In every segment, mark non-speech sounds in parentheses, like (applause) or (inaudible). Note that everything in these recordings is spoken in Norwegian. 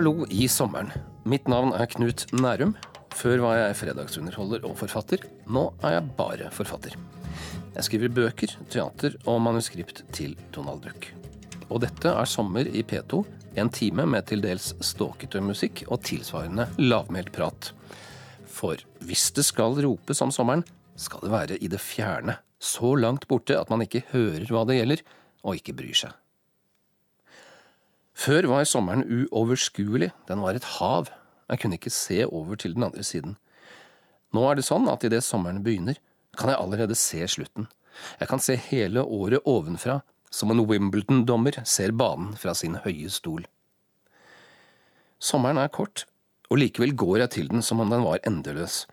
Hallo i sommeren. Mitt navn er Knut Nærum. Før var jeg fredagsunderholder og forfatter. Nå er jeg bare forfatter. Jeg skriver bøker, teater og manuskript til Donald Duck. Og dette er sommer i P2, en time med til dels ståkete musikk og tilsvarende lavmælt prat. For hvis det skal ropes om sommeren, skal det være i det fjerne, så langt borte at man ikke hører hva det gjelder, og ikke bryr seg. Før var sommeren uoverskuelig, den var et hav, jeg kunne ikke se over til den andre siden. Nå er det sånn at idet sommeren begynner, kan jeg allerede se slutten. Jeg kan se hele året ovenfra, som en Wimbledon-dommer ser banen fra sin høye stol. Sommeren er kort, og likevel går jeg til den som om den var endeløs.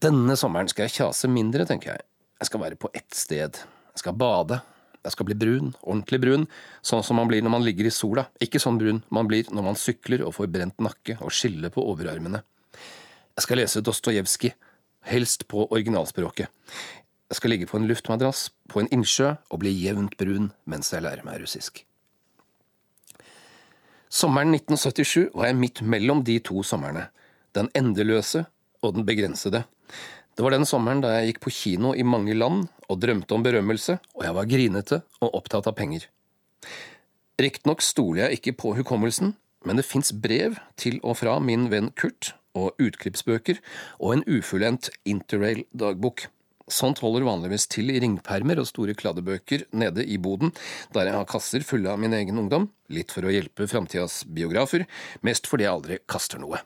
Denne sommeren skal jeg kjase mindre, tenker jeg. Jeg skal være på ett sted. Jeg skal bade, jeg skal bli brun, ordentlig brun, sånn som man blir når man ligger i sola, ikke sånn brun man blir når man sykler og får brent nakke og skille på overarmene. Jeg skal lese Dostojevskij, helst på originalspråket. Jeg skal ligge på en luftmadrass på en innsjø og bli jevnt brun mens jeg lærer meg russisk. Sommeren 1977 var jeg midt mellom de to somrene, den endeløse og den begrensede. Det var den sommeren da jeg gikk på kino i mange land og drømte om berømmelse, og jeg var grinete og opptatt av penger. Riktignok stoler jeg ikke på hukommelsen, men det fins brev til og fra min venn Kurt, og utklippsbøker, og en ufullendt interrail-dagbok. Sånt holder vanligvis til i ringpermer og store kladdebøker nede i boden, der jeg har kasser fulle av min egen ungdom, litt for å hjelpe framtidas biografer, mest fordi jeg aldri kaster noe.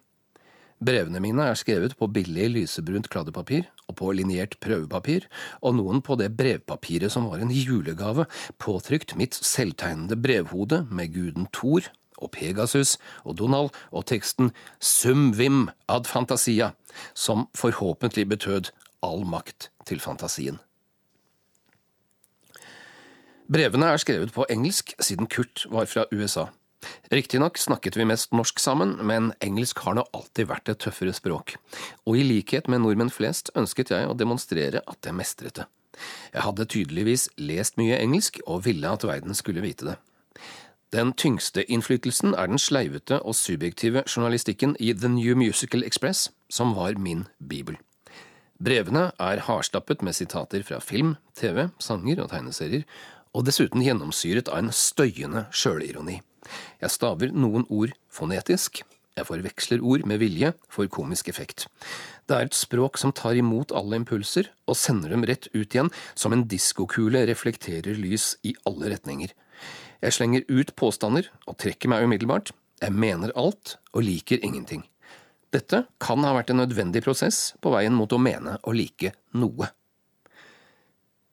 Brevene mine er skrevet på billig lysebrunt kladdepapir og på linjert prøvepapir, og noen på det brevpapiret som var en julegave, påtrykt mitt selvtegnede brevhode med guden Thor og Pegasus og Donald og teksten Sum vim ad fantasia, som forhåpentlig betød all makt til fantasien. Brevene er skrevet på engelsk, siden Kurt var fra USA. Riktignok snakket vi mest norsk sammen, men engelsk har nå alltid vært et tøffere språk, og i likhet med nordmenn flest ønsket jeg å demonstrere at jeg mestret det. Jeg hadde tydeligvis lest mye engelsk og ville at verden skulle vite det. Den tyngste innflytelsen er den sleivete og subjektive journalistikken i The New Musical Express, som var min bibel. Brevene er hardstappet med sitater fra film, TV, sanger og tegneserier, og dessuten gjennomsyret av en støyende sjølironi. Jeg staver noen ord fonetisk. Jeg forveksler ord med vilje for komisk effekt. Det er et språk som tar imot alle impulser og sender dem rett ut igjen, som en diskokule reflekterer lys i alle retninger. Jeg slenger ut påstander og trekker meg umiddelbart. Jeg mener alt og liker ingenting. Dette kan ha vært en nødvendig prosess på veien mot å mene og like noe.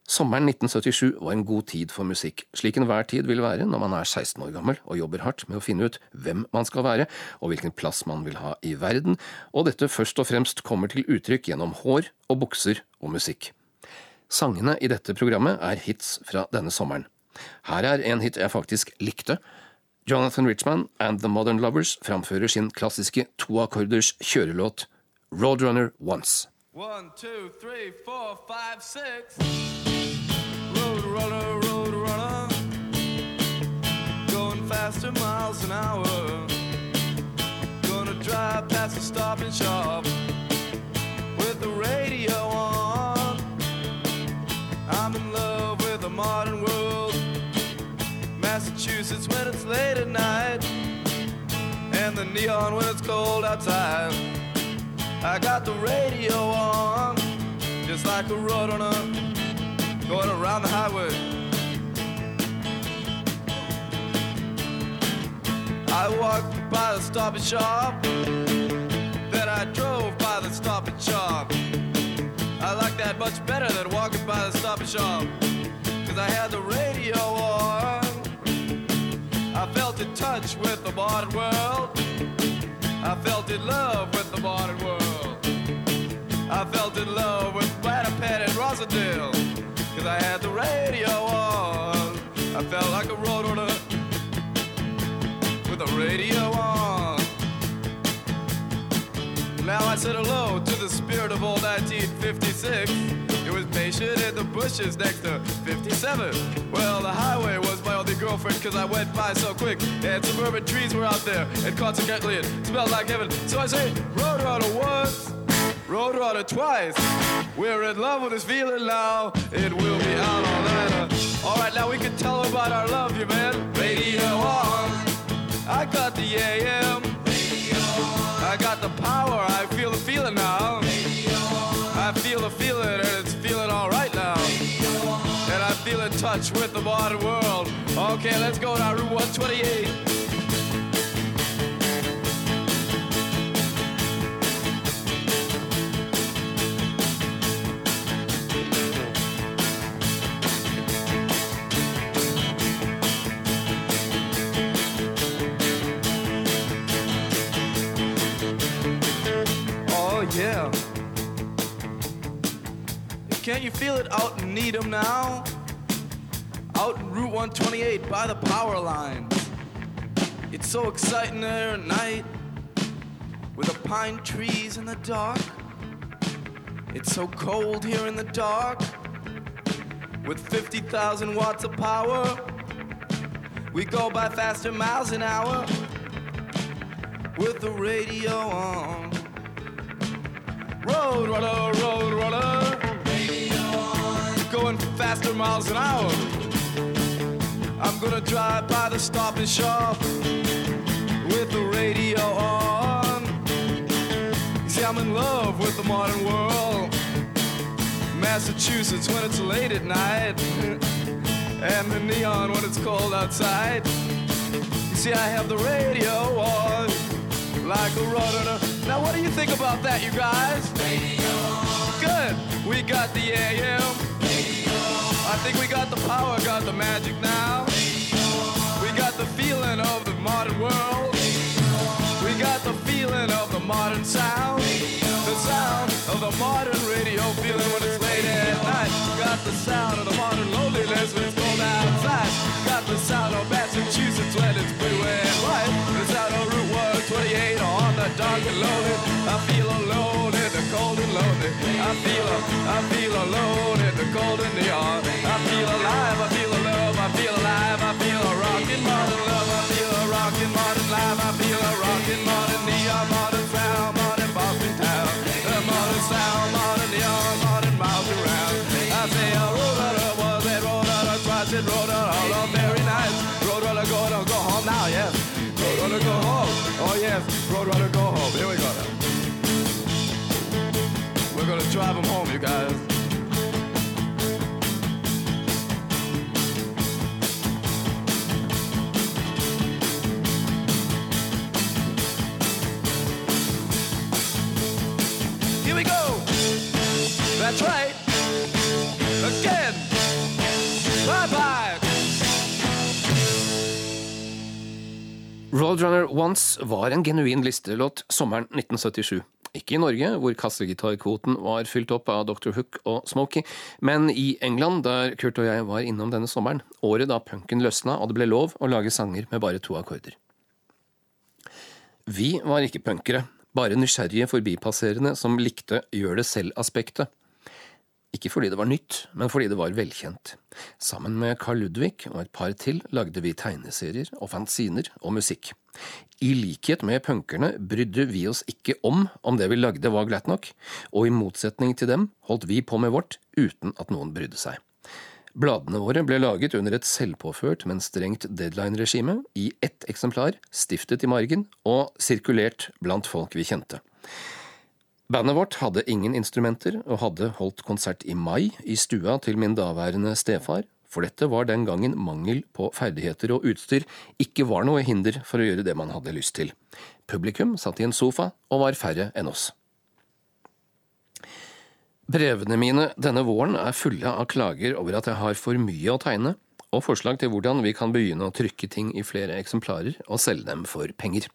Sommeren 1977 var en god tid for musikk, slik enhver tid vil være når man er 16 år gammel og jobber hardt med å finne ut hvem man skal være og hvilken plass man vil ha i verden, og dette først og fremst kommer til uttrykk gjennom hår og bukser og musikk. Sangene i dette programmet er hits fra denne sommeren. Her er en hit jeg faktisk likte. Jonathan Richman and The Modern Lovers framfører sin klassiske toakkorders kjørelåt Roadrunner Once. One, two, three, four, five, six. Road runner, road runner. Going faster miles an hour. Gonna drive past the stop and shop with the radio on. I'm in love with the modern world. Massachusetts when it's late at night. And the neon when it's cold outside. I got the radio on, just like a road runner going around the highway. I walked by the stop and shop, then I drove by the stop and shop. I like that much better than walking by the stop and shop, cause I had the radio on. I felt in touch with the modern world. I felt in love with the modern world. I felt in love with Winnipeg and Rosendale. Cause I had the radio on. I felt like a roadrunner with the radio on. Now I said hello to the spirit of old 1956. It was patient in the bushes next to 57. Well, the highway was my only girlfriend because I went by so quick. And suburban trees were out there, and consequently it smelled like heaven. So I say, Roadrunner once, Roadrunner twice. We're in love with this feeling now. It will be out all night. All right, now we can tell about our love, you man. Radio on. I got the AM. Radio on. I got the power. I feel the feeling now. Radio on. I feel the feeling, and it's feeling all right now. Radio on. And I feel in touch with the modern world. Okay, let's go down Route 128. Can't you feel it out in Needham now? Out in Route 128 by the power lines. It's so exciting there at night with the pine trees in the dark. It's so cold here in the dark with 50,000 watts of power. We go by faster miles an hour with the radio on. Road runner, road runner. Going faster miles an hour. I'm gonna drive by the stop and shop with the radio on. You see, I'm in love with the modern world. Massachusetts when it's late at night, (laughs) and the neon when it's cold outside. You see, I have the radio on like a runner. Now, what do you think about that, you guys? Radio. on. Good. We got the AM. I think we got the power, got the magic now. We got the feeling of the modern world. We got the feeling of the modern sound. The sound of the modern radio feeling when it's late at night. Got the sound of the modern loneliness when it's cold outside. Got the sound of Massachusetts when it's blue and white. The sound of Route 128 on the dark and lonely. I feel, I feel alone in the cold and neon. I feel alive, I feel a love, I feel alive, I feel a rockin' modern love, drive them home, you guys. Here we go. That's right. Again. Bye bye. Roadrunner Once var en genuin listelåt sommeren 1977. Ikke i Norge, hvor kassegitarkvoten var fylt opp av Dr. Hook og Smokey, men i England, der Kurt og jeg var innom denne sommeren. Året da punken løsna og det ble lov å lage sanger med bare to akkorder. Vi var ikke punkere, bare nysgjerrige forbipasserende som likte gjør det selv-aspektet. Ikke fordi det var nytt, men fordi det var velkjent. Sammen med Carl Ludvig og et par til lagde vi tegneserier og fanziner og musikk. I likhet med punkerne brydde vi oss ikke om om det vi lagde var glatt nok, og i motsetning til dem holdt vi på med vårt uten at noen brydde seg. Bladene våre ble laget under et selvpåført, men strengt deadline-regime, i ett eksemplar, stiftet i margen og sirkulert blant folk vi kjente. Bandet vårt hadde ingen instrumenter, og hadde holdt konsert i mai i stua til min daværende stefar, for dette var den gangen mangel på ferdigheter og utstyr ikke var noe hinder for å gjøre det man hadde lyst til. Publikum satt i en sofa og var færre enn oss. Brevene mine denne våren er fulle av klager over at jeg har for mye å tegne, og forslag til hvordan vi kan begynne å trykke ting i flere eksemplarer og selge dem for penger.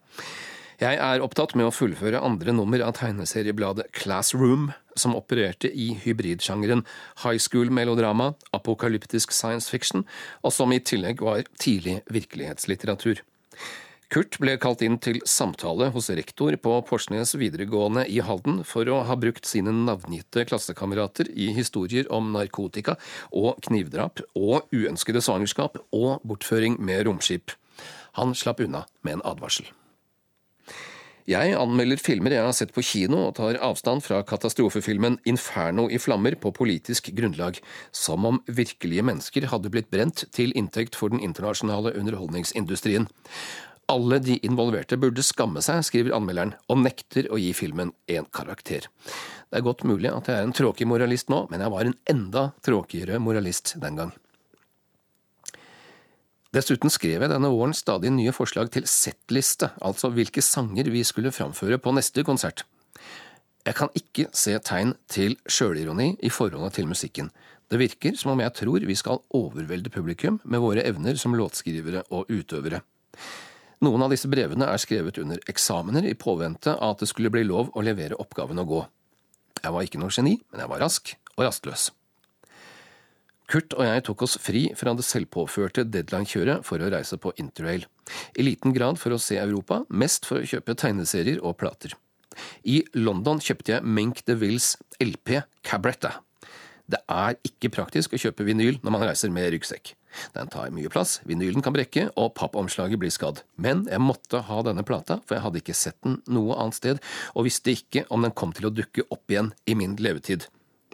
Jeg er opptatt med å fullføre andre nummer av tegneseriebladet Classroom, som opererte i hybridsjangeren high school-melodrama, apokalyptisk science fiction, og som i tillegg var tidlig virkelighetslitteratur. Kurt ble kalt inn til samtale hos rektor på Porsnes videregående i Halden for å ha brukt sine navngitte klassekamerater i historier om narkotika og knivdrap og uønskede svangerskap og bortføring med romskip. Han slapp unna med en advarsel. Jeg anmelder filmer jeg har sett på kino, og tar avstand fra katastrofefilmen Inferno i flammer på politisk grunnlag, som om virkelige mennesker hadde blitt brent til inntekt for den internasjonale underholdningsindustrien. Alle de involverte burde skamme seg, skriver anmelderen, og nekter å gi filmen en karakter. Det er godt mulig at jeg er en tråkig moralist nå, men jeg var en enda tråkigere moralist den gang. Dessuten skrev jeg denne våren stadig nye forslag til settliste, altså hvilke sanger vi skulle framføre på neste konsert. Jeg kan ikke se tegn til sjølironi i forholdet til musikken. Det virker som om jeg tror vi skal overvelde publikum med våre evner som låtskrivere og utøvere. Noen av disse brevene er skrevet under eksamener i påvente av at det skulle bli lov å levere oppgaven og gå. Jeg var ikke noe geni, men jeg var rask og rastløs. Kurt og jeg tok oss fri fra det selvpåførte deadline-kjøret for å reise på interrail. I liten grad for å se Europa, mest for å kjøpe tegneserier og plater. I London kjøpte jeg Mink DeVilles LP Cabretta. Det er ikke praktisk å kjøpe vinyl når man reiser med ryggsekk. Den tar mye plass, vinylen kan brekke, og pappomslaget blir skadd. Men jeg måtte ha denne plata, for jeg hadde ikke sett den noe annet sted, og visste ikke om den kom til å dukke opp igjen i min levetid.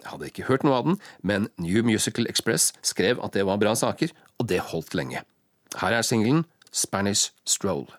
Jeg hadde ikke hørt noe av den, men New Musical Express skrev at det var bra saker, og det holdt lenge. Her er singelen Spanish Stroll.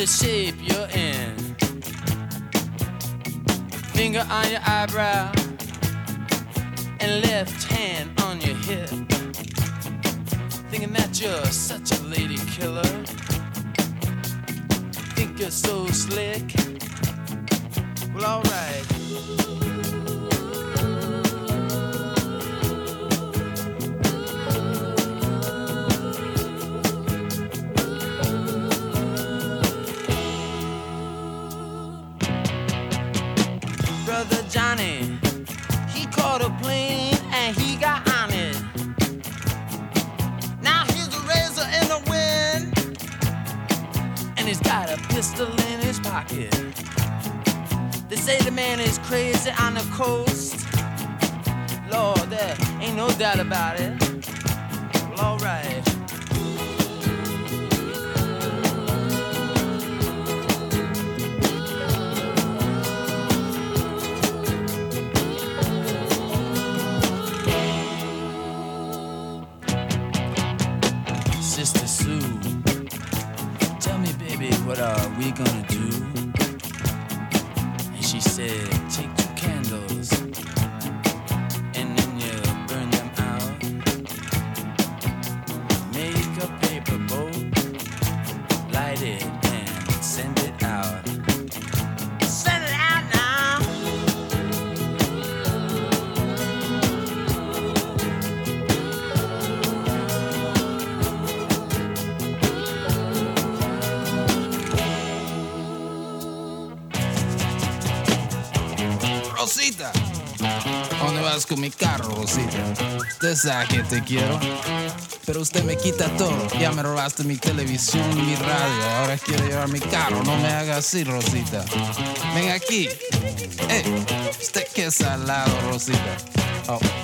The shape you're in. Finger on your eyebrow and left hand on your hip. Thinking that you're such a lady killer. Think you're so slick. Well, alright. Con mi carro, Rosita? Usted sabe que te quiero, pero usted me quita todo. Ya me robaste mi televisión y mi radio, ahora quiere llevar mi carro. No me haga así, Rosita. Ven aquí. Eh, usted qué salado, Rosita. Oh.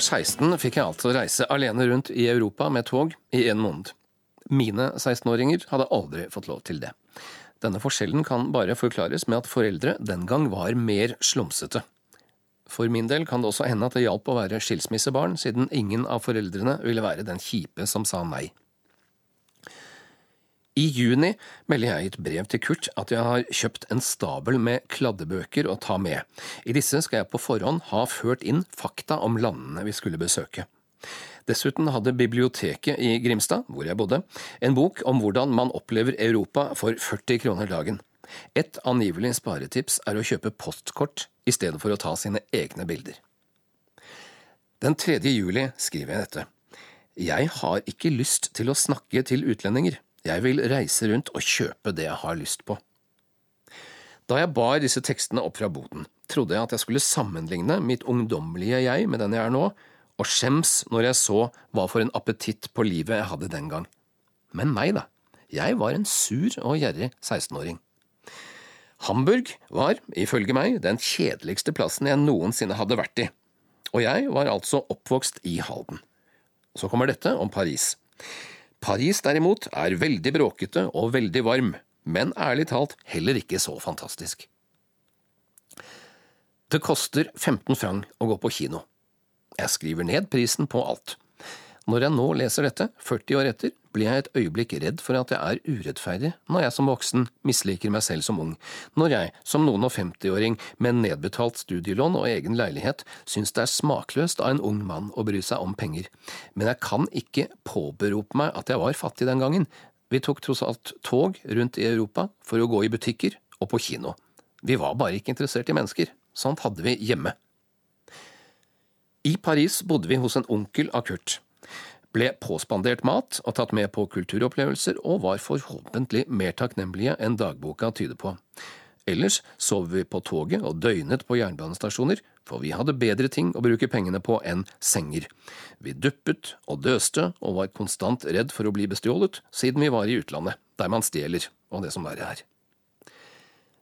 Var 16, fikk jeg altså reise alene rundt i Europa med tog i en måned. Mine 16-åringer hadde aldri fått lov til det. Denne forskjellen kan bare forklares med at foreldre den gang var mer slumsete. For min del kan det også hende at det hjalp å være skilsmissebarn, siden ingen av foreldrene ville være den kjipe som sa nei. I juni melder jeg i et brev til Kurt at jeg har kjøpt en stabel med kladdebøker å ta med. I disse skal jeg på forhånd ha ført inn fakta om landene vi skulle besøke. Dessuten hadde biblioteket i Grimstad, hvor jeg bodde, en bok om hvordan man opplever Europa for 40 kroner dagen. Et angivelig sparetips er å kjøpe postkort i stedet for å ta sine egne bilder. Den 3. juli skriver jeg dette. Jeg har ikke lyst til å snakke til utlendinger. Jeg vil reise rundt og kjøpe det jeg har lyst på. Da jeg bar disse tekstene opp fra boden, trodde jeg at jeg skulle sammenligne mitt ungdommelige jeg med den jeg er nå, og skjems når jeg så hva for en appetitt på livet jeg hadde den gang. Men nei da, jeg var en sur og gjerrig 16-åring. Hamburg var, ifølge meg, den kjedeligste plassen jeg noensinne hadde vært i, og jeg var altså oppvokst i Halden. Så kommer dette om Paris. Paris derimot er veldig bråkete og veldig varm, men ærlig talt heller ikke så fantastisk. Det koster 15 franc å gå på kino. Jeg skriver ned prisen på alt. Når jeg nå leser dette, 40 år etter, blir jeg et øyeblikk redd for at jeg er urettferdig når jeg som voksen misliker meg selv som ung, når jeg, som noen og femtiåring med nedbetalt studielån og egen leilighet, syns det er smakløst av en ung mann å bry seg om penger, men jeg kan ikke påberope meg at jeg var fattig den gangen. Vi tok tross alt tog rundt i Europa for å gå i butikker og på kino. Vi var bare ikke interessert i mennesker. Sånt hadde vi hjemme. I Paris bodde vi hos en onkel av Kurt ble påspandert mat og tatt med på kulturopplevelser, og var forhåpentlig mer takknemlige enn dagboka tyder på. Ellers sov vi på toget og døgnet på jernbanestasjoner, for vi hadde bedre ting å bruke pengene på enn senger. Vi duppet og døste og var konstant redd for å bli bestjålet, siden vi var i utlandet, der man stjeler, og det som verre er.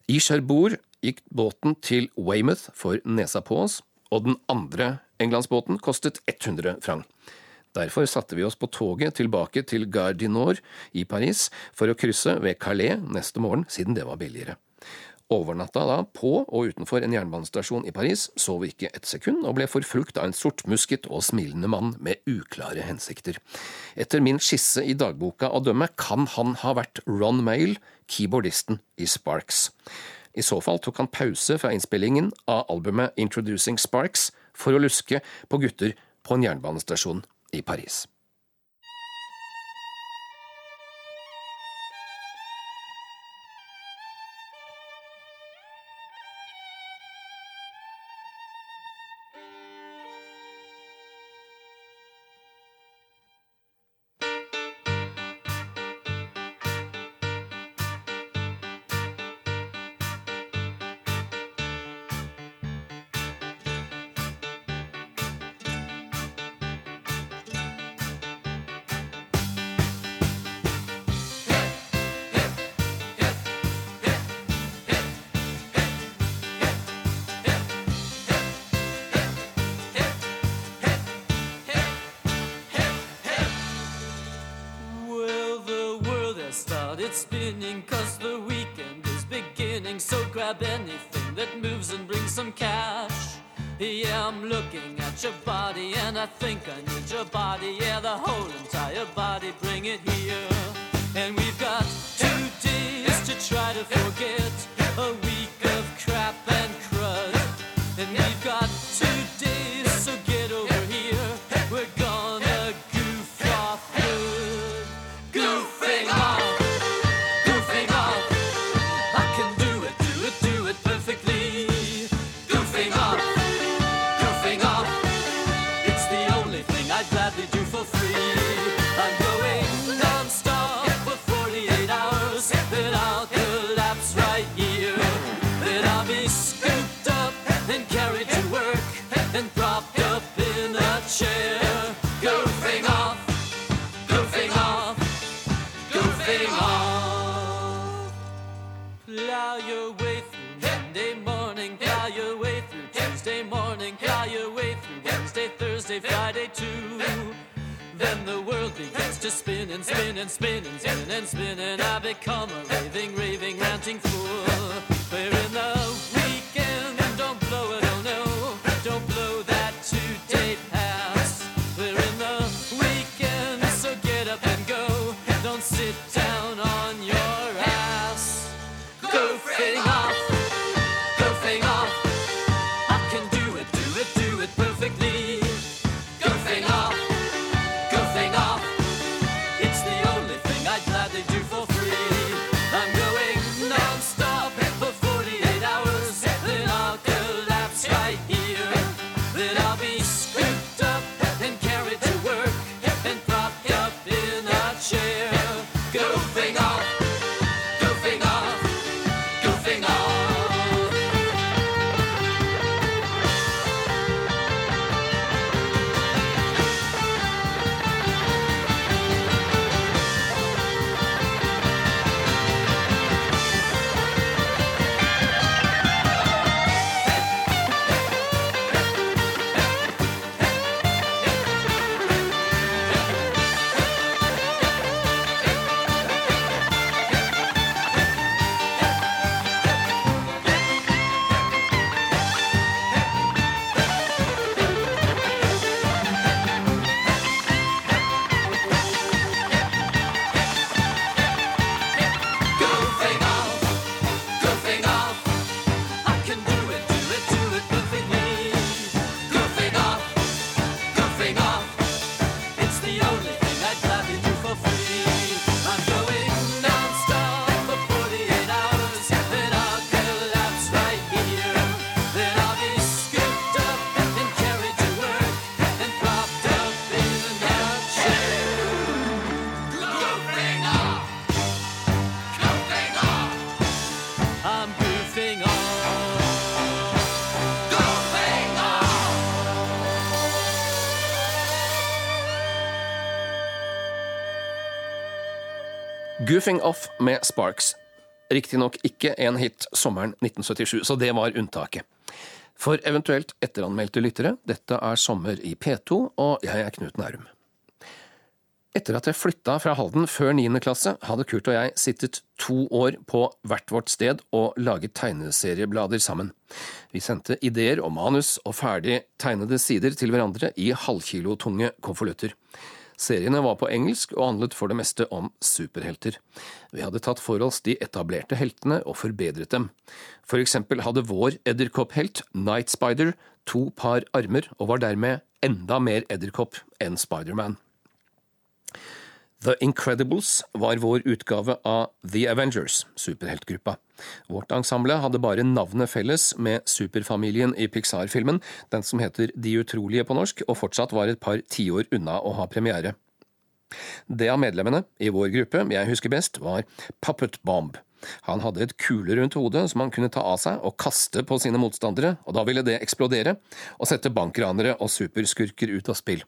I Cherbourg gikk båten til Weymouth for nesa på oss, og den andre englandsbåten kostet 100 franc. Derfor satte vi oss på toget tilbake til Gare du Nord i Paris for å krysse ved Calais neste morgen, siden det var billigere. Overnatta da på og utenfor en jernbanestasjon i Paris, sov ikke et sekund og ble forfulgt av en sortmusket og smilende mann med uklare hensikter. Etter min skisse i dagboka å dømme kan han ha vært Ron Mail, keyboardisten i Sparks. I så fall tok han pause fra innspillingen av albumet Introducing Sparks for å luske på gutter på en jernbanestasjon i Paris. Think I need your body. Yeah, the whole entire body, bring it here. Sit down on your ass. Goofing off, Goofing Off med Sparks. Riktignok ikke en hit sommeren 1977, så det var unntaket. For eventuelt etteranmeldte lyttere, dette er Sommer i P2, og jeg er Knut Nærum. Etter at jeg flytta fra Halden før 9. klasse, hadde Kurt og jeg sittet to år på hvert vårt sted og laget tegneserieblader sammen. Vi sendte ideer og manus og ferdig tegnede sider til hverandre i halvkilotunge konvolutter. Seriene var på engelsk og handlet for det meste om superhelter. Vi hadde tatt for oss de etablerte heltene og forbedret dem. For eksempel hadde vår edderkopphelt, Night Spider, to par armer og var dermed enda mer edderkopp enn Spiderman. The Incredibles var vår utgave av The Avengers, superheltgruppa. Vårt ensemble hadde bare navnet felles med superfamilien i Pixar-filmen, den som heter De utrolige på norsk, og fortsatt var et par tiår unna å ha premiere. Det av medlemmene i vår gruppe jeg husker best, var Puppet Bomb. Han hadde et kule rundt hodet som han kunne ta av seg og kaste på sine motstandere, og da ville det eksplodere og sette bankranere og superskurker ut av spill.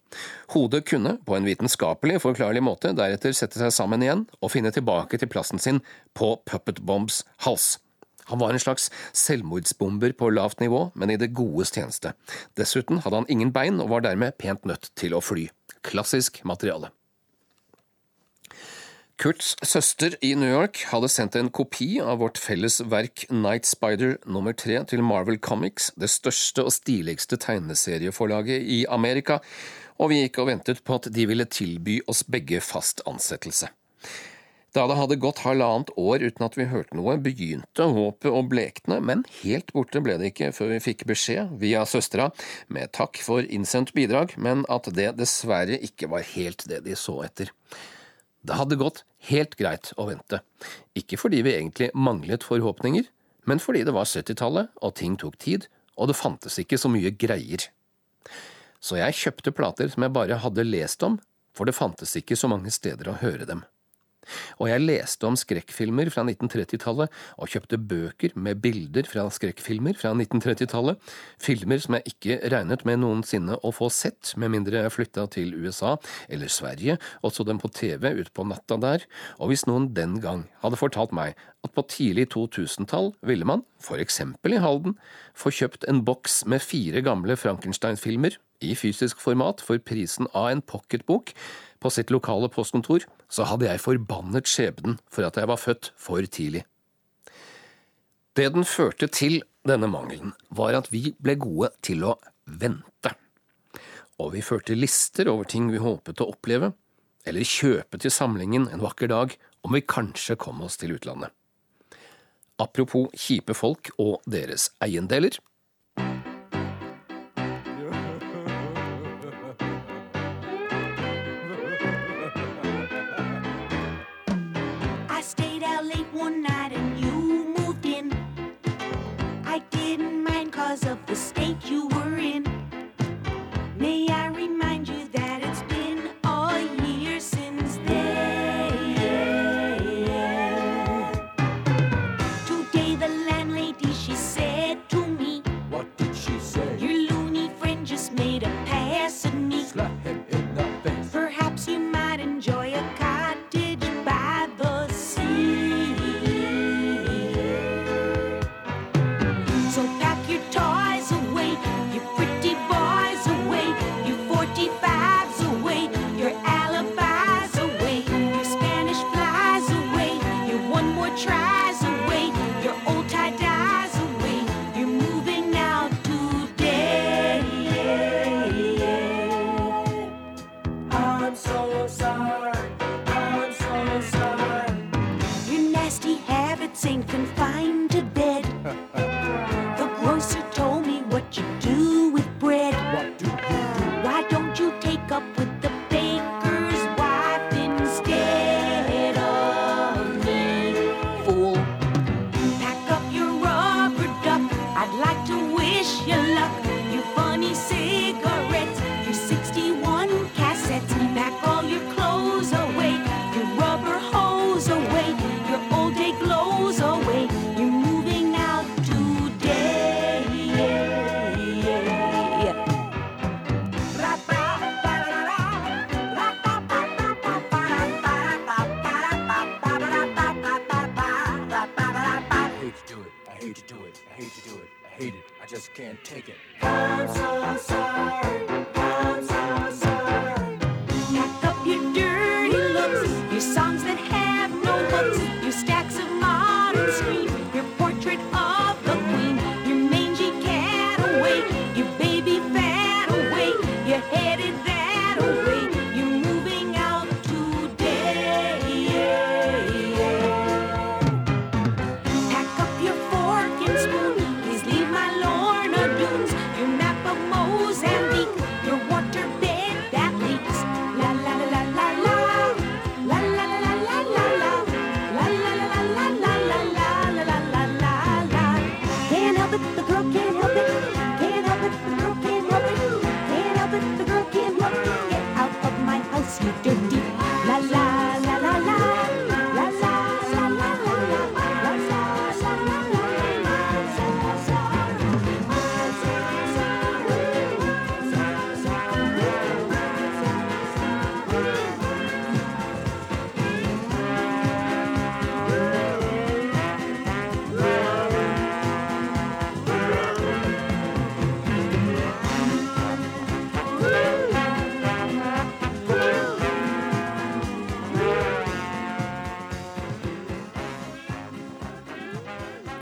Hodet kunne, på en vitenskapelig forklarlig måte, deretter sette seg sammen igjen og finne tilbake til plassen sin på Puppet Bombs hals. Han var en slags selvmordsbomber på lavt nivå, men i det godes tjeneste. Dessuten hadde han ingen bein og var dermed pent nødt til å fly. Klassisk materiale. Kurts søster i New York hadde sendt en kopi av vårt felles verk Night Spider nummer tre til Marvel Comics, det største og stiligste tegneserieforlaget i Amerika, og vi gikk og ventet på at de ville tilby oss begge fast ansettelse. Da det hadde gått halvannet år uten at vi hørte noe, begynte håpet å blekne, men helt borte ble det ikke før vi fikk beskjed, via søstera, med takk for innsendt bidrag, men at det dessverre ikke var helt det de så etter. Det hadde gått helt greit å vente, ikke fordi vi egentlig manglet forhåpninger, men fordi det var 70-tallet og ting tok tid, og det fantes ikke så mye greier. Så jeg kjøpte plater som jeg bare hadde lest om, for det fantes ikke så mange steder å høre dem. Og jeg leste om skrekkfilmer fra 1930-tallet og kjøpte bøker med bilder fra skrekkfilmer fra 1930-tallet, filmer som jeg ikke regnet med noensinne å få sett, med mindre jeg flytta til USA eller Sverige og så dem på TV utpå natta der, og hvis noen den gang hadde fortalt meg at på tidlig 2000-tall ville man, for eksempel i Halden, få kjøpt en boks med fire gamle Frankenstein-filmer, i fysisk format for prisen av en pocketbok på sitt lokale postkontor, så hadde jeg forbannet skjebnen for at jeg var født for tidlig. Det den førte til, denne mangelen, var at vi ble gode til å vente. Og vi førte lister over ting vi håpet å oppleve, eller kjøpe til samlingen en vakker dag om vi kanskje kom oss til utlandet. Apropos kjipe folk og deres eiendeler.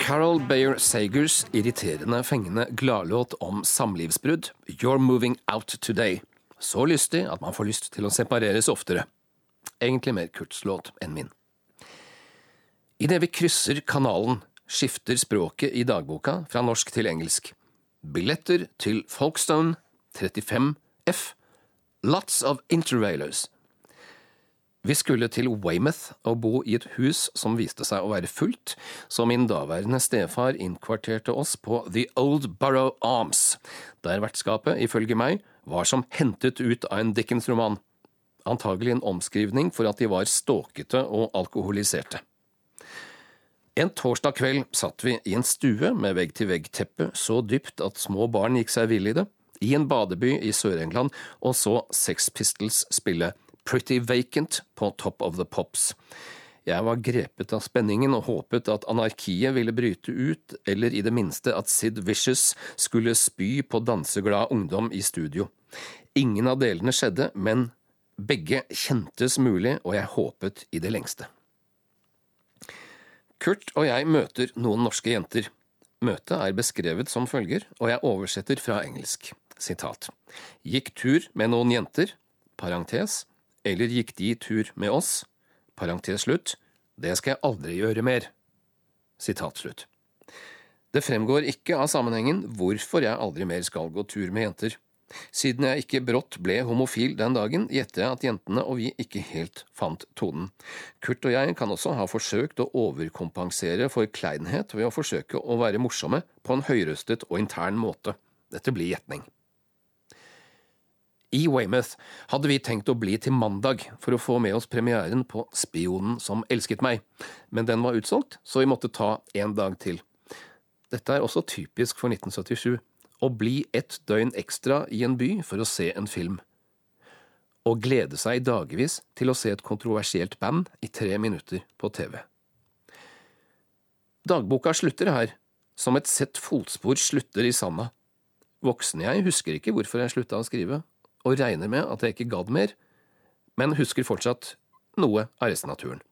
Carol Bayer Sagers irriterende, fengende gladlåt om samlivsbrudd, You're Moving Out Today. Så lystig at man får lyst til å separeres oftere. Egentlig mer Kurts låt enn min. Idet vi krysser kanalen, skifter språket i dagboka fra norsk til engelsk. Billetter til Folkestone 35 F. Lots of interrailers. Vi skulle til Weymouth og bo i et hus som viste seg å være fullt, så min daværende stefar innkvarterte oss på The Old Borough Arms, der vertskapet, ifølge meg, var som hentet ut av en Dickens-roman. Antagelig en omskrivning for at de var ståkete og alkoholiserte. En torsdag kveld satt vi i en stue med vegg-til-vegg-teppe så dypt at små barn gikk seg vill i det, i en badeby i Sør-England, og så Sex Pistols spille Pretty Vacant på Top of the Pops. Jeg var grepet av spenningen og håpet at anarkiet ville bryte ut, eller i det minste at Sid Vicious skulle spy på danseglad ungdom i studio. Ingen av delene skjedde, men begge kjentes mulig, og jeg håpet i det lengste. Kurt og jeg møter noen norske jenter. Møtet er beskrevet som følger, og jeg oversetter fra engelsk. Sitat. Gikk tur med noen jenter, parentes, eller gikk de tur med oss, parentes slutt, det skal jeg aldri gjøre mer. Sitat slutt. Det fremgår ikke av sammenhengen hvorfor jeg aldri mer skal gå tur med jenter. Siden jeg ikke brått ble homofil den dagen, gjetter jeg at jentene og vi ikke helt fant tonen. Kurt og jeg kan også ha forsøkt å overkompensere for kleinhet ved å forsøke å være morsomme på en høyrøstet og intern måte. Dette blir gjetning. I Weymouth hadde vi tenkt å bli til mandag for å få med oss premieren på Spionen som elsket meg, men den var utsolgt, så vi måtte ta en dag til. Dette er også typisk for 1977 å bli ett døgn ekstra i en by for å se en film. Å glede seg i dagevis til å se et kontroversielt band i tre minutter på TV. Dagboka slutter her, som et sett fotspor slutter i sanda. Voksen jeg husker ikke hvorfor jeg slutta å skrive, og regner med at jeg ikke gadd mer, men husker fortsatt noe av resten av turen.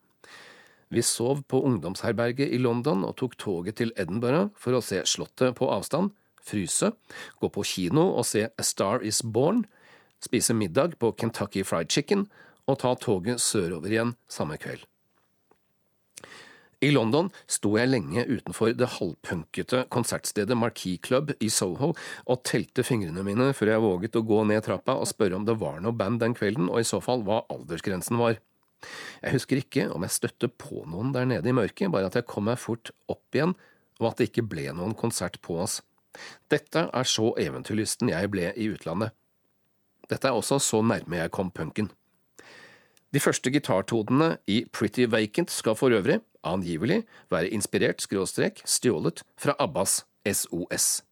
Vi sov på ungdomsherberget i London og tok toget til Edinburgh for å se Slottet på avstand, fryse, gå på kino og se A Star Is Born, spise middag på Kentucky Fried Chicken og ta toget sørover igjen samme kveld. I London sto jeg lenge utenfor det halvpunkete konsertstedet Marquee Club i Soho og telte fingrene mine før jeg våget å gå ned trappa og spørre om det var noe band den kvelden, og i så fall hva aldersgrensen var. Jeg husker ikke om jeg støtte på noen der nede i mørket, bare at jeg kom meg fort opp igjen, og at det ikke ble noen konsert på oss. Dette er så eventyrlysten jeg ble i utlandet. Dette er også så nærme jeg kom punken. De første gitartodene i Pretty Vacant skal for øvrig, angivelig, være inspirert skråstrek stjålet fra Abbas SOS.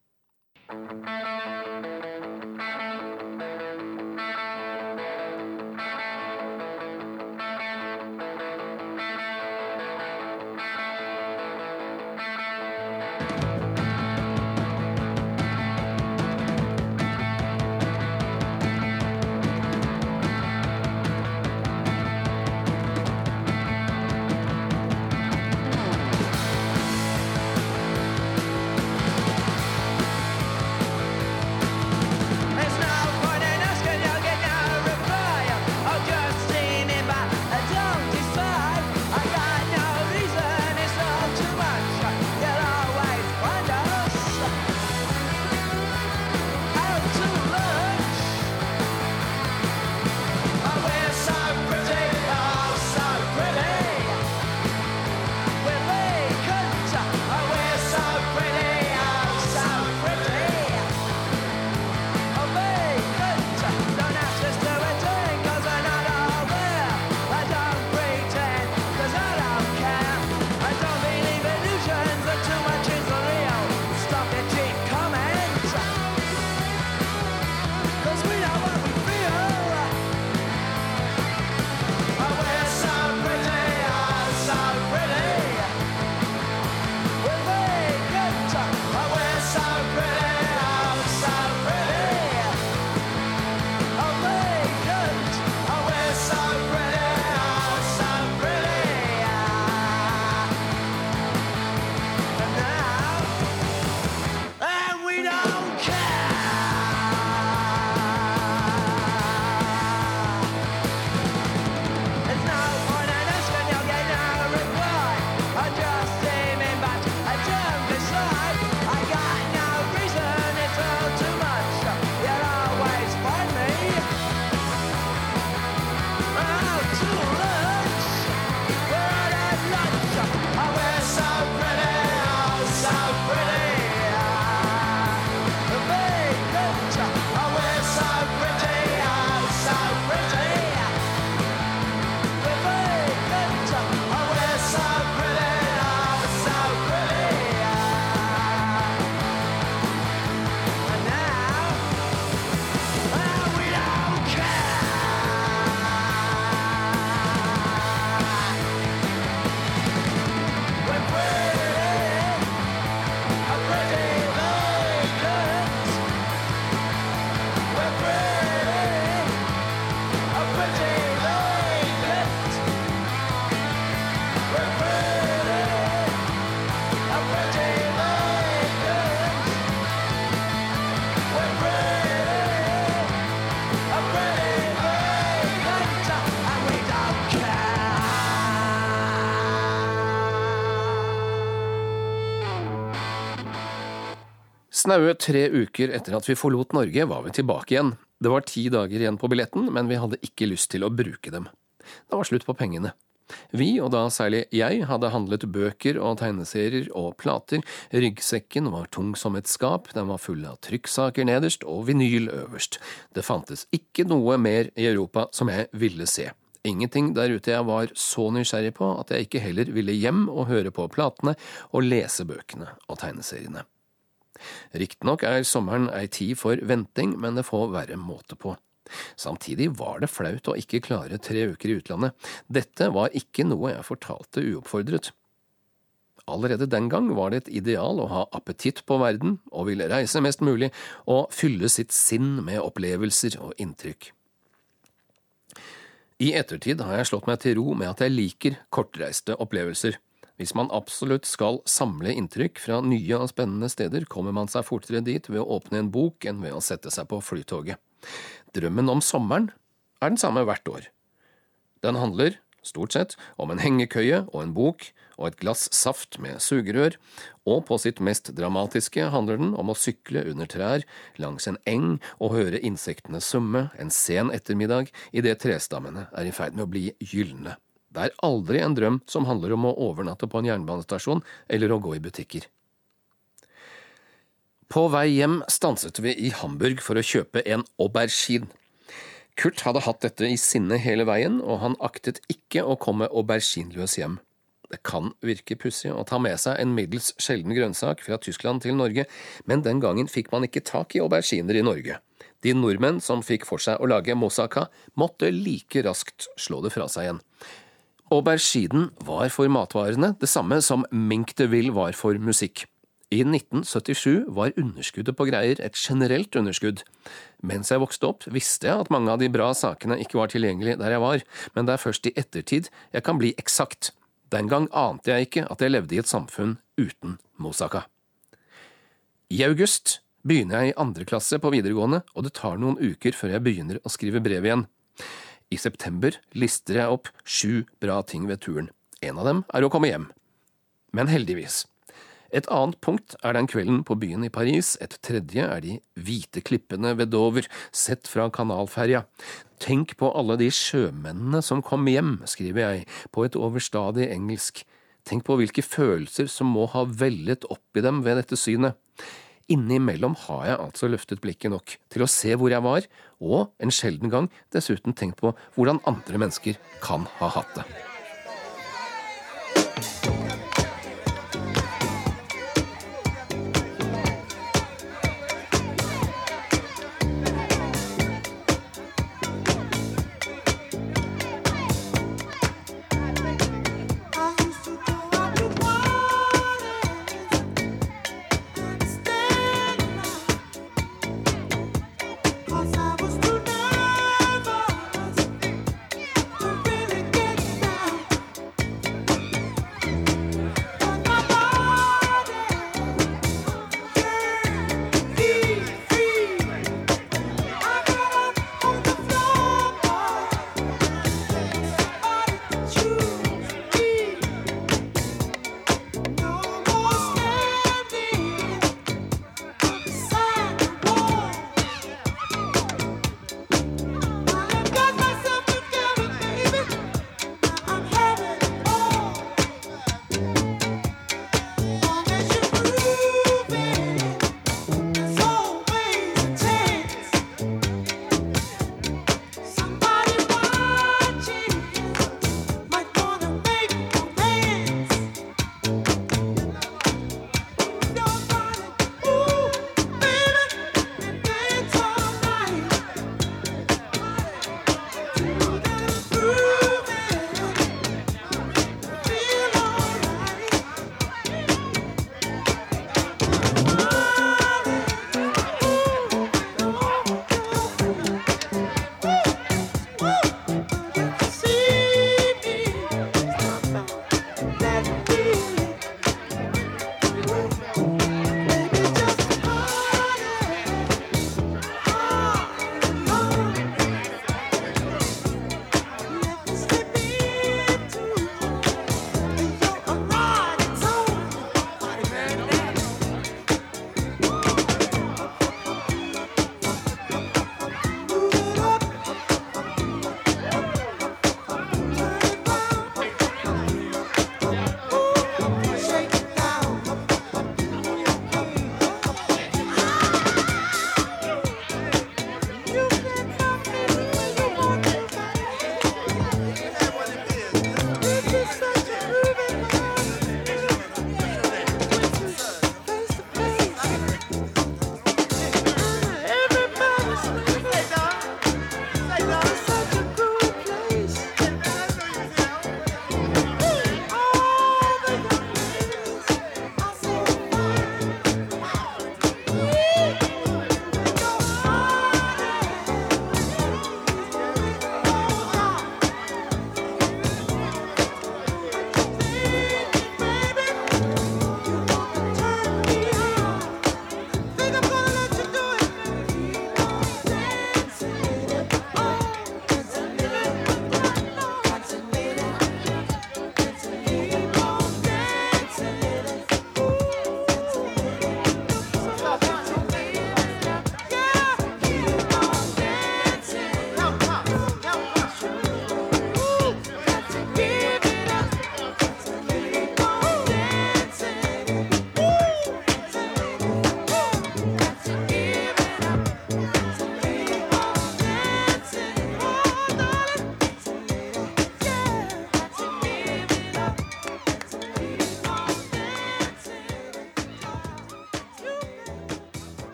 Snaue tre uker etter at vi forlot Norge, var vi tilbake igjen. Det var ti dager igjen på billetten, men vi hadde ikke lyst til å bruke dem. Det var slutt på pengene. Vi, og da særlig jeg, hadde handlet bøker og tegneserier og plater, ryggsekken var tung som et skap, den var full av trykksaker nederst og vinyl øverst. Det fantes ikke noe mer i Europa som jeg ville se. Ingenting der ute jeg var så nysgjerrig på at jeg ikke heller ville hjem og høre på platene og lese bøkene og tegneseriene. Riktignok er sommeren ei tid for venting, men det får være måte på. Samtidig var det flaut å ikke klare tre uker i utlandet. Dette var ikke noe jeg fortalte uoppfordret. Allerede den gang var det et ideal å ha appetitt på verden og ville reise mest mulig og fylle sitt sinn med opplevelser og inntrykk. I ettertid har jeg slått meg til ro med at jeg liker kortreiste opplevelser. Hvis man absolutt skal samle inntrykk fra nye og spennende steder, kommer man seg fortere dit ved å åpne en bok enn ved å sette seg på flytoget. Drømmen om sommeren er den samme hvert år. Den handler, stort sett, om en hengekøye og en bok og et glass saft med sugerør, og på sitt mest dramatiske handler den om å sykle under trær, langs en eng og høre insektene summe en sen ettermiddag idet trestammene er i ferd med å bli gylne. Det er aldri en drøm som handler om å overnatte på en jernbanestasjon eller å gå i butikker. På vei hjem stanset vi i Hamburg for å kjøpe en aubergine. Kurt hadde hatt dette i sinne hele veien, og han aktet ikke å komme aubergineløs hjem. Det kan virke pussig å ta med seg en middels sjelden grønnsak fra Tyskland til Norge, men den gangen fikk man ikke tak i auberginer i Norge. De nordmenn som fikk for seg å lage moussaka, måtte like raskt slå det fra seg igjen. Auberginen var for matvarene det samme som Mink de Ville var for musikk. I 1977 var underskuddet på greier et generelt underskudd. Mens jeg vokste opp, visste jeg at mange av de bra sakene ikke var tilgjengelig der jeg var, men det er først i ettertid jeg kan bli eksakt. Den gang ante jeg ikke at jeg levde i et samfunn uten Mosaka. I august begynner jeg i andre klasse på videregående, og det tar noen uker før jeg begynner å skrive brev igjen. I september lister jeg opp sju bra ting ved turen. En av dem er å komme hjem. Men heldigvis. Et annet punkt er den kvelden på byen i Paris, et tredje er de hvite klippene ved Dover, sett fra kanalferja. Tenk på alle de sjømennene som kom hjem, skriver jeg, på et overstadig engelsk. Tenk på hvilke følelser som må ha vellet opp i dem ved dette synet. Innimellom har jeg altså løftet blikket nok til å se hvor jeg var, og en sjelden gang dessuten tenkt på hvordan andre mennesker kan ha hatt det.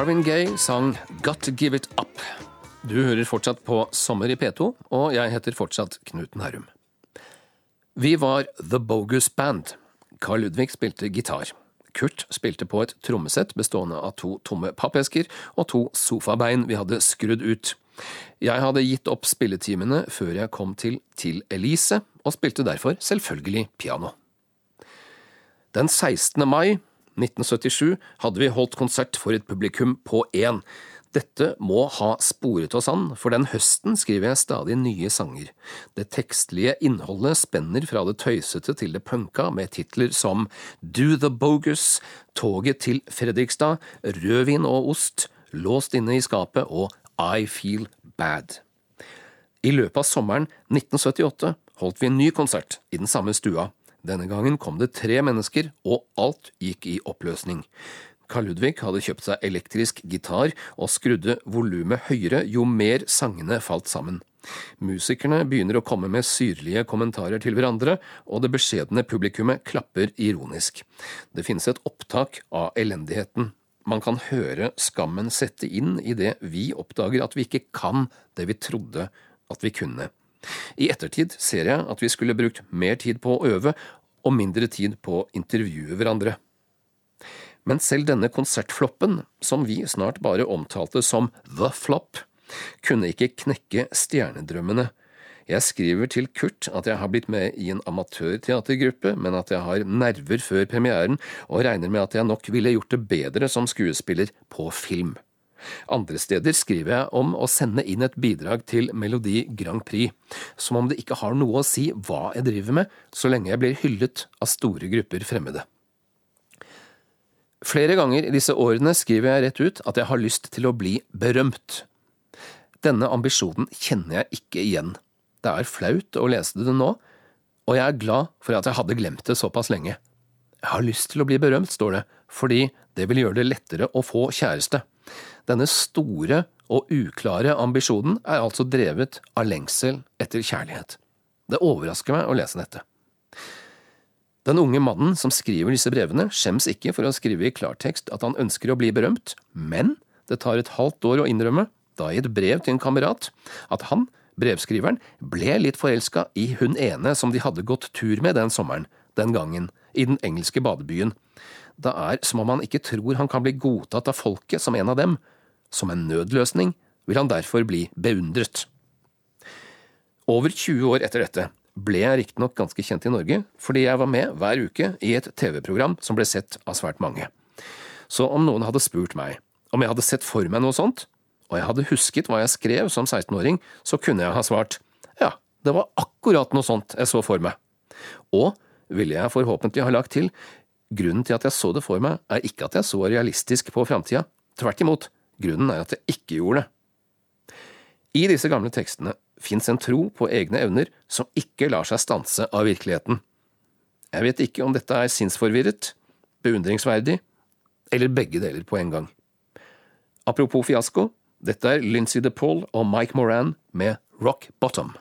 Marvin Gaye sang Got To Give It Up. Du hører fortsatt på Sommer i P2, og jeg heter fortsatt Knut Nærum. Vi var The Bogus Band. Carl Ludvig spilte gitar. Kurt spilte på et trommesett bestående av to tomme pappesker og to sofabein vi hadde skrudd ut. Jeg hadde gitt opp spilletimene før jeg kom til Til Elise, og spilte derfor selvfølgelig piano. Den 16. mai 1977 hadde vi holdt konsert for et publikum på én. Dette må ha sporet oss an, for den høsten skriver jeg stadig nye sanger. Det tekstlige innholdet spenner fra det tøysete til det punka, med titler som Do the Bogus, Toget til Fredrikstad, Rødvin og ost, Låst inne i skapet og I Feel Bad. I løpet av sommeren 1978 holdt vi en ny konsert i den samme stua. Denne gangen kom det tre mennesker, og alt gikk i oppløsning. Carl Ludvig hadde kjøpt seg elektrisk gitar og skrudde volumet høyere jo mer sangene falt sammen. Musikerne begynner å komme med syrlige kommentarer til hverandre, og det beskjedne publikummet klapper ironisk. Det finnes et opptak av elendigheten. Man kan høre skammen sette inn i det vi oppdager at vi ikke kan det vi trodde at vi kunne. I ettertid ser jeg at vi skulle brukt mer tid på å øve og mindre tid på å intervjue hverandre. Men selv denne konsertfloppen, som vi snart bare omtalte som The Flop, kunne ikke knekke stjernedrømmene. Jeg skriver til Kurt at jeg har blitt med i en amatørteatergruppe, men at jeg har nerver før premieren, og regner med at jeg nok ville gjort det bedre som skuespiller på film. Andre steder skriver jeg om å sende inn et bidrag til Melodi Grand Prix, som om det ikke har noe å si hva jeg driver med, så lenge jeg blir hyllet av store grupper fremmede. Flere ganger i disse årene skriver jeg rett ut at jeg har lyst til å bli berømt. Denne ambisjonen kjenner jeg ikke igjen. Det er flaut å lese det nå, og jeg er glad for at jeg hadde glemt det såpass lenge. Jeg har lyst til å bli berømt, står det, fordi det vil gjøre det lettere å få kjæreste. Denne store og uklare ambisjonen er altså drevet av lengsel etter kjærlighet. Det overrasker meg å lese dette. Den unge mannen som skriver disse brevene, skjems ikke for å skrive i klartekst at han ønsker å bli berømt, men det tar et halvt år å innrømme, da i et brev til en kamerat, at han, brevskriveren, ble litt forelska i hun ene som de hadde gått tur med den sommeren, den gangen, i den engelske badebyen. Det er som om han ikke tror han kan bli godtatt av folket som en av dem. Som en nødløsning vil han derfor bli beundret. Over 20 år etter dette ble jeg riktignok ganske kjent i Norge, fordi jeg var med hver uke i et TV-program som ble sett av svært mange. Så om noen hadde spurt meg om jeg hadde sett for meg noe sånt, og jeg hadde husket hva jeg skrev som 16-åring, så kunne jeg ha svart ja, det var akkurat noe sånt jeg så for meg. Og ville jeg forhåpentlig ha lagt til, grunnen til at jeg så det for meg, er ikke at jeg så realistisk på framtida, tvert imot, grunnen er at jeg ikke gjorde det. I disse gamle tekstene fins en tro på egne evner som ikke lar seg stanse av virkeligheten. Jeg vet ikke om dette er sinnsforvirret, beundringsverdig, eller begge deler på en gang. Apropos fiasko, dette er Lincy DePaul og Mike Moran med Rock Bottom.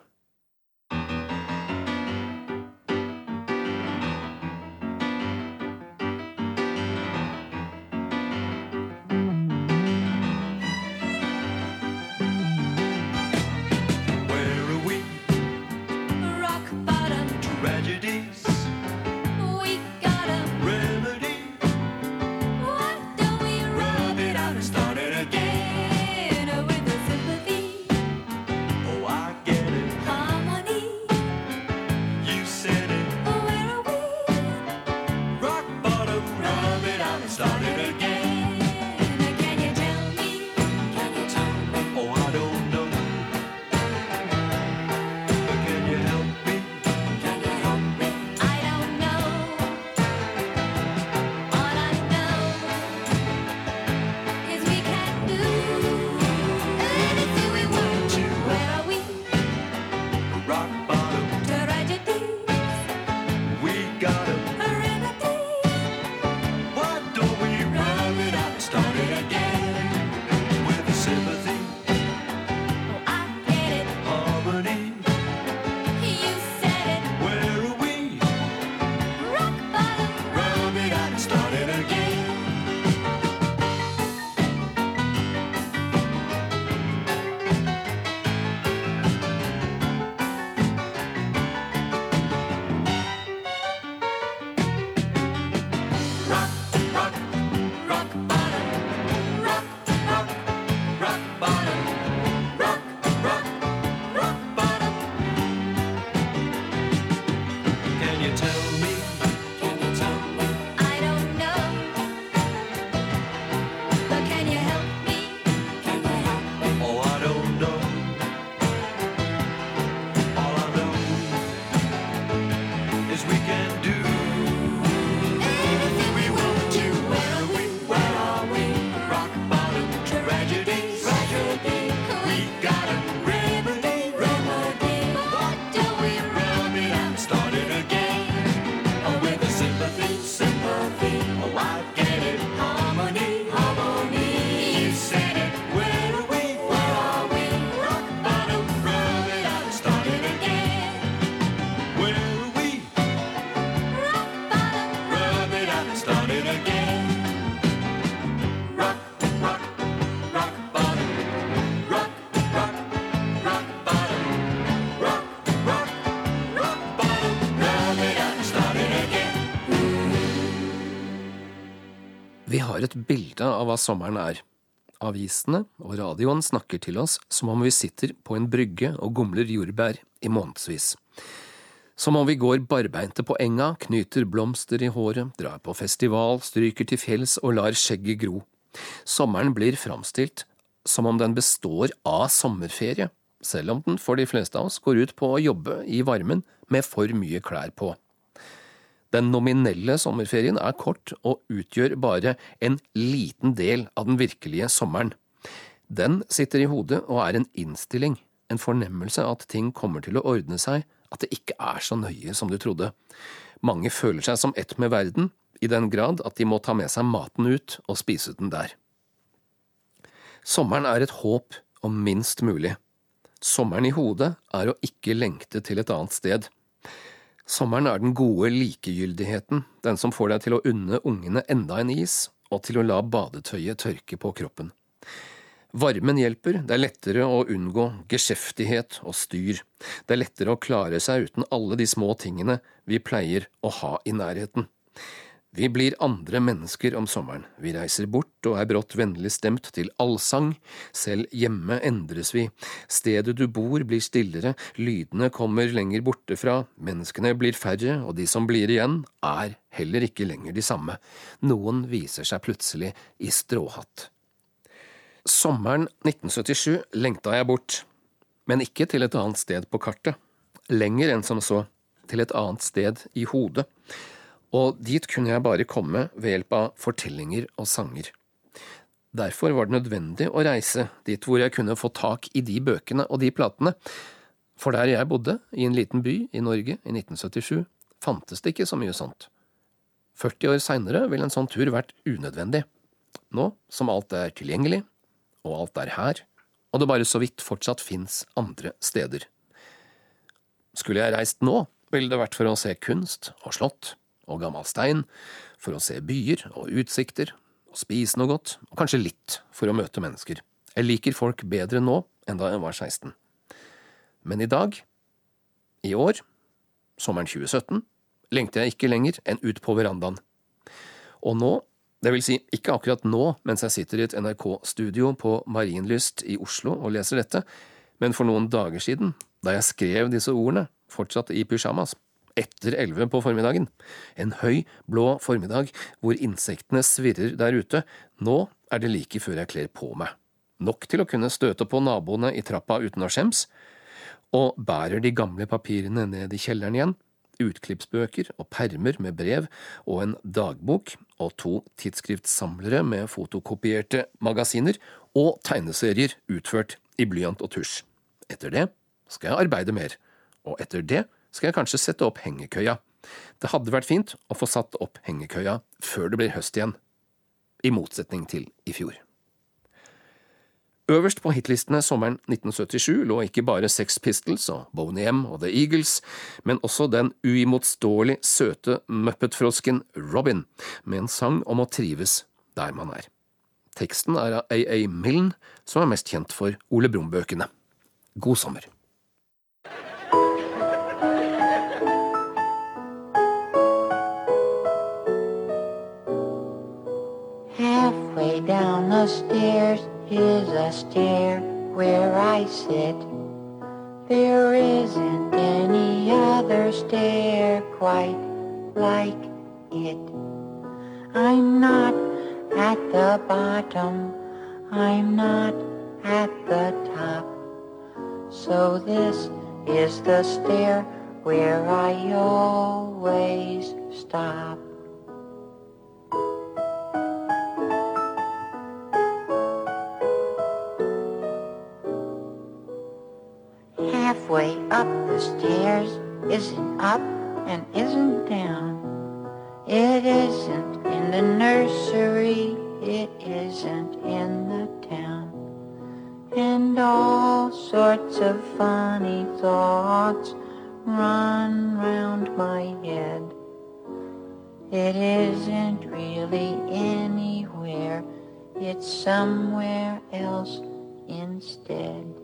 Har et bilde av hva sommeren er. Avisene og radioen snakker til oss som om vi sitter på en brygge og gomler jordbær i månedsvis. Som om vi går barbeinte på enga, knyter blomster i håret, drar på festival, stryker til fjells og lar skjegget gro. Sommeren blir framstilt som om den består av sommerferie, selv om den for de fleste av oss går ut på å jobbe i varmen med for mye klær på. Den nominelle sommerferien er kort og utgjør bare en liten del av den virkelige sommeren. Den sitter i hodet og er en innstilling, en fornemmelse at ting kommer til å ordne seg, at det ikke er så nøye som du trodde. Mange føler seg som ett med verden, i den grad at de må ta med seg maten ut og spise den der. Sommeren er et håp om minst mulig. Sommeren i hodet er å ikke lengte til et annet sted. Sommeren er den gode likegyldigheten, den som får deg til å unne ungene enda en is, og til å la badetøyet tørke på kroppen. Varmen hjelper, det er lettere å unngå geskjeftighet og styr, det er lettere å klare seg uten alle de små tingene vi pleier å ha i nærheten. Vi blir andre mennesker om sommeren, vi reiser bort og er brått vennlig stemt til allsang, selv hjemme endres vi, stedet du bor blir stillere, lydene kommer lenger borte fra, menneskene blir færre, og de som blir igjen, er heller ikke lenger de samme, noen viser seg plutselig i stråhatt. Sommeren 1977 lengta jeg bort, men ikke til et annet sted på kartet, lenger enn som så, til et annet sted i hodet og dit kunne jeg bare komme ved hjelp av fortellinger og sanger. Derfor var det nødvendig å reise dit hvor jeg kunne få tak i de bøkene og de platene, for der jeg bodde, i en liten by i Norge i 1977, fantes det ikke så mye sånt. 40 år seinere ville en sånn tur vært unødvendig. Nå som alt er tilgjengelig, og alt er her, og det bare så vidt fortsatt fins andre steder. Skulle jeg reist nå, ville det vært for å se kunst og slott og gammel stein, for å se byer og utsikter, og spise noe godt, og kanskje litt for å møte mennesker. Jeg liker folk bedre nå enn da jeg var 16. Men i dag, i år, sommeren 2017, lengter jeg ikke lenger enn ut på verandaen. Og nå, det vil si ikke akkurat nå mens jeg sitter i et NRK-studio på Marienlyst i Oslo og leser dette, men for noen dager siden, da jeg skrev disse ordene, fortsatt i pysjamas, etter elleve på formiddagen. En høy, blå formiddag hvor insektene svirrer der ute. Nå er det like før jeg kler på meg. Nok til å kunne støte på naboene i trappa uten å skjems, og bærer de gamle papirene ned i kjelleren igjen. Utklippsbøker og permer med brev og en dagbok og to tidsskriftsamlere med fotokopierte magasiner og tegneserier utført i blyant og tusj. Etter det skal jeg arbeide mer, og etter det skal jeg kanskje sette opp hengekøya. Det hadde vært fint å få satt opp hengekøya før det blir høst igjen, i motsetning til i fjor. Øverst på hitlistene sommeren 1977 lå ikke bare Sex Pistols og Boney M og The Eagles, men også den uimotståelig søte muppetfrosken Robin, med en sang om å trives der man er. Teksten er av A.A. Milne, som er mest kjent for Ole Brumm-bøkene. God sommer. Halfway down the stairs is a stair where I sit. There isn't any other stair quite like it. I'm not at the bottom, I'm not at the top. So this is the stair where I always stop. Up the stairs isn't up and isn't down. It isn't in the nursery, it isn't in the town. And all sorts of funny thoughts run round my head. It isn't really anywhere, it's somewhere else instead.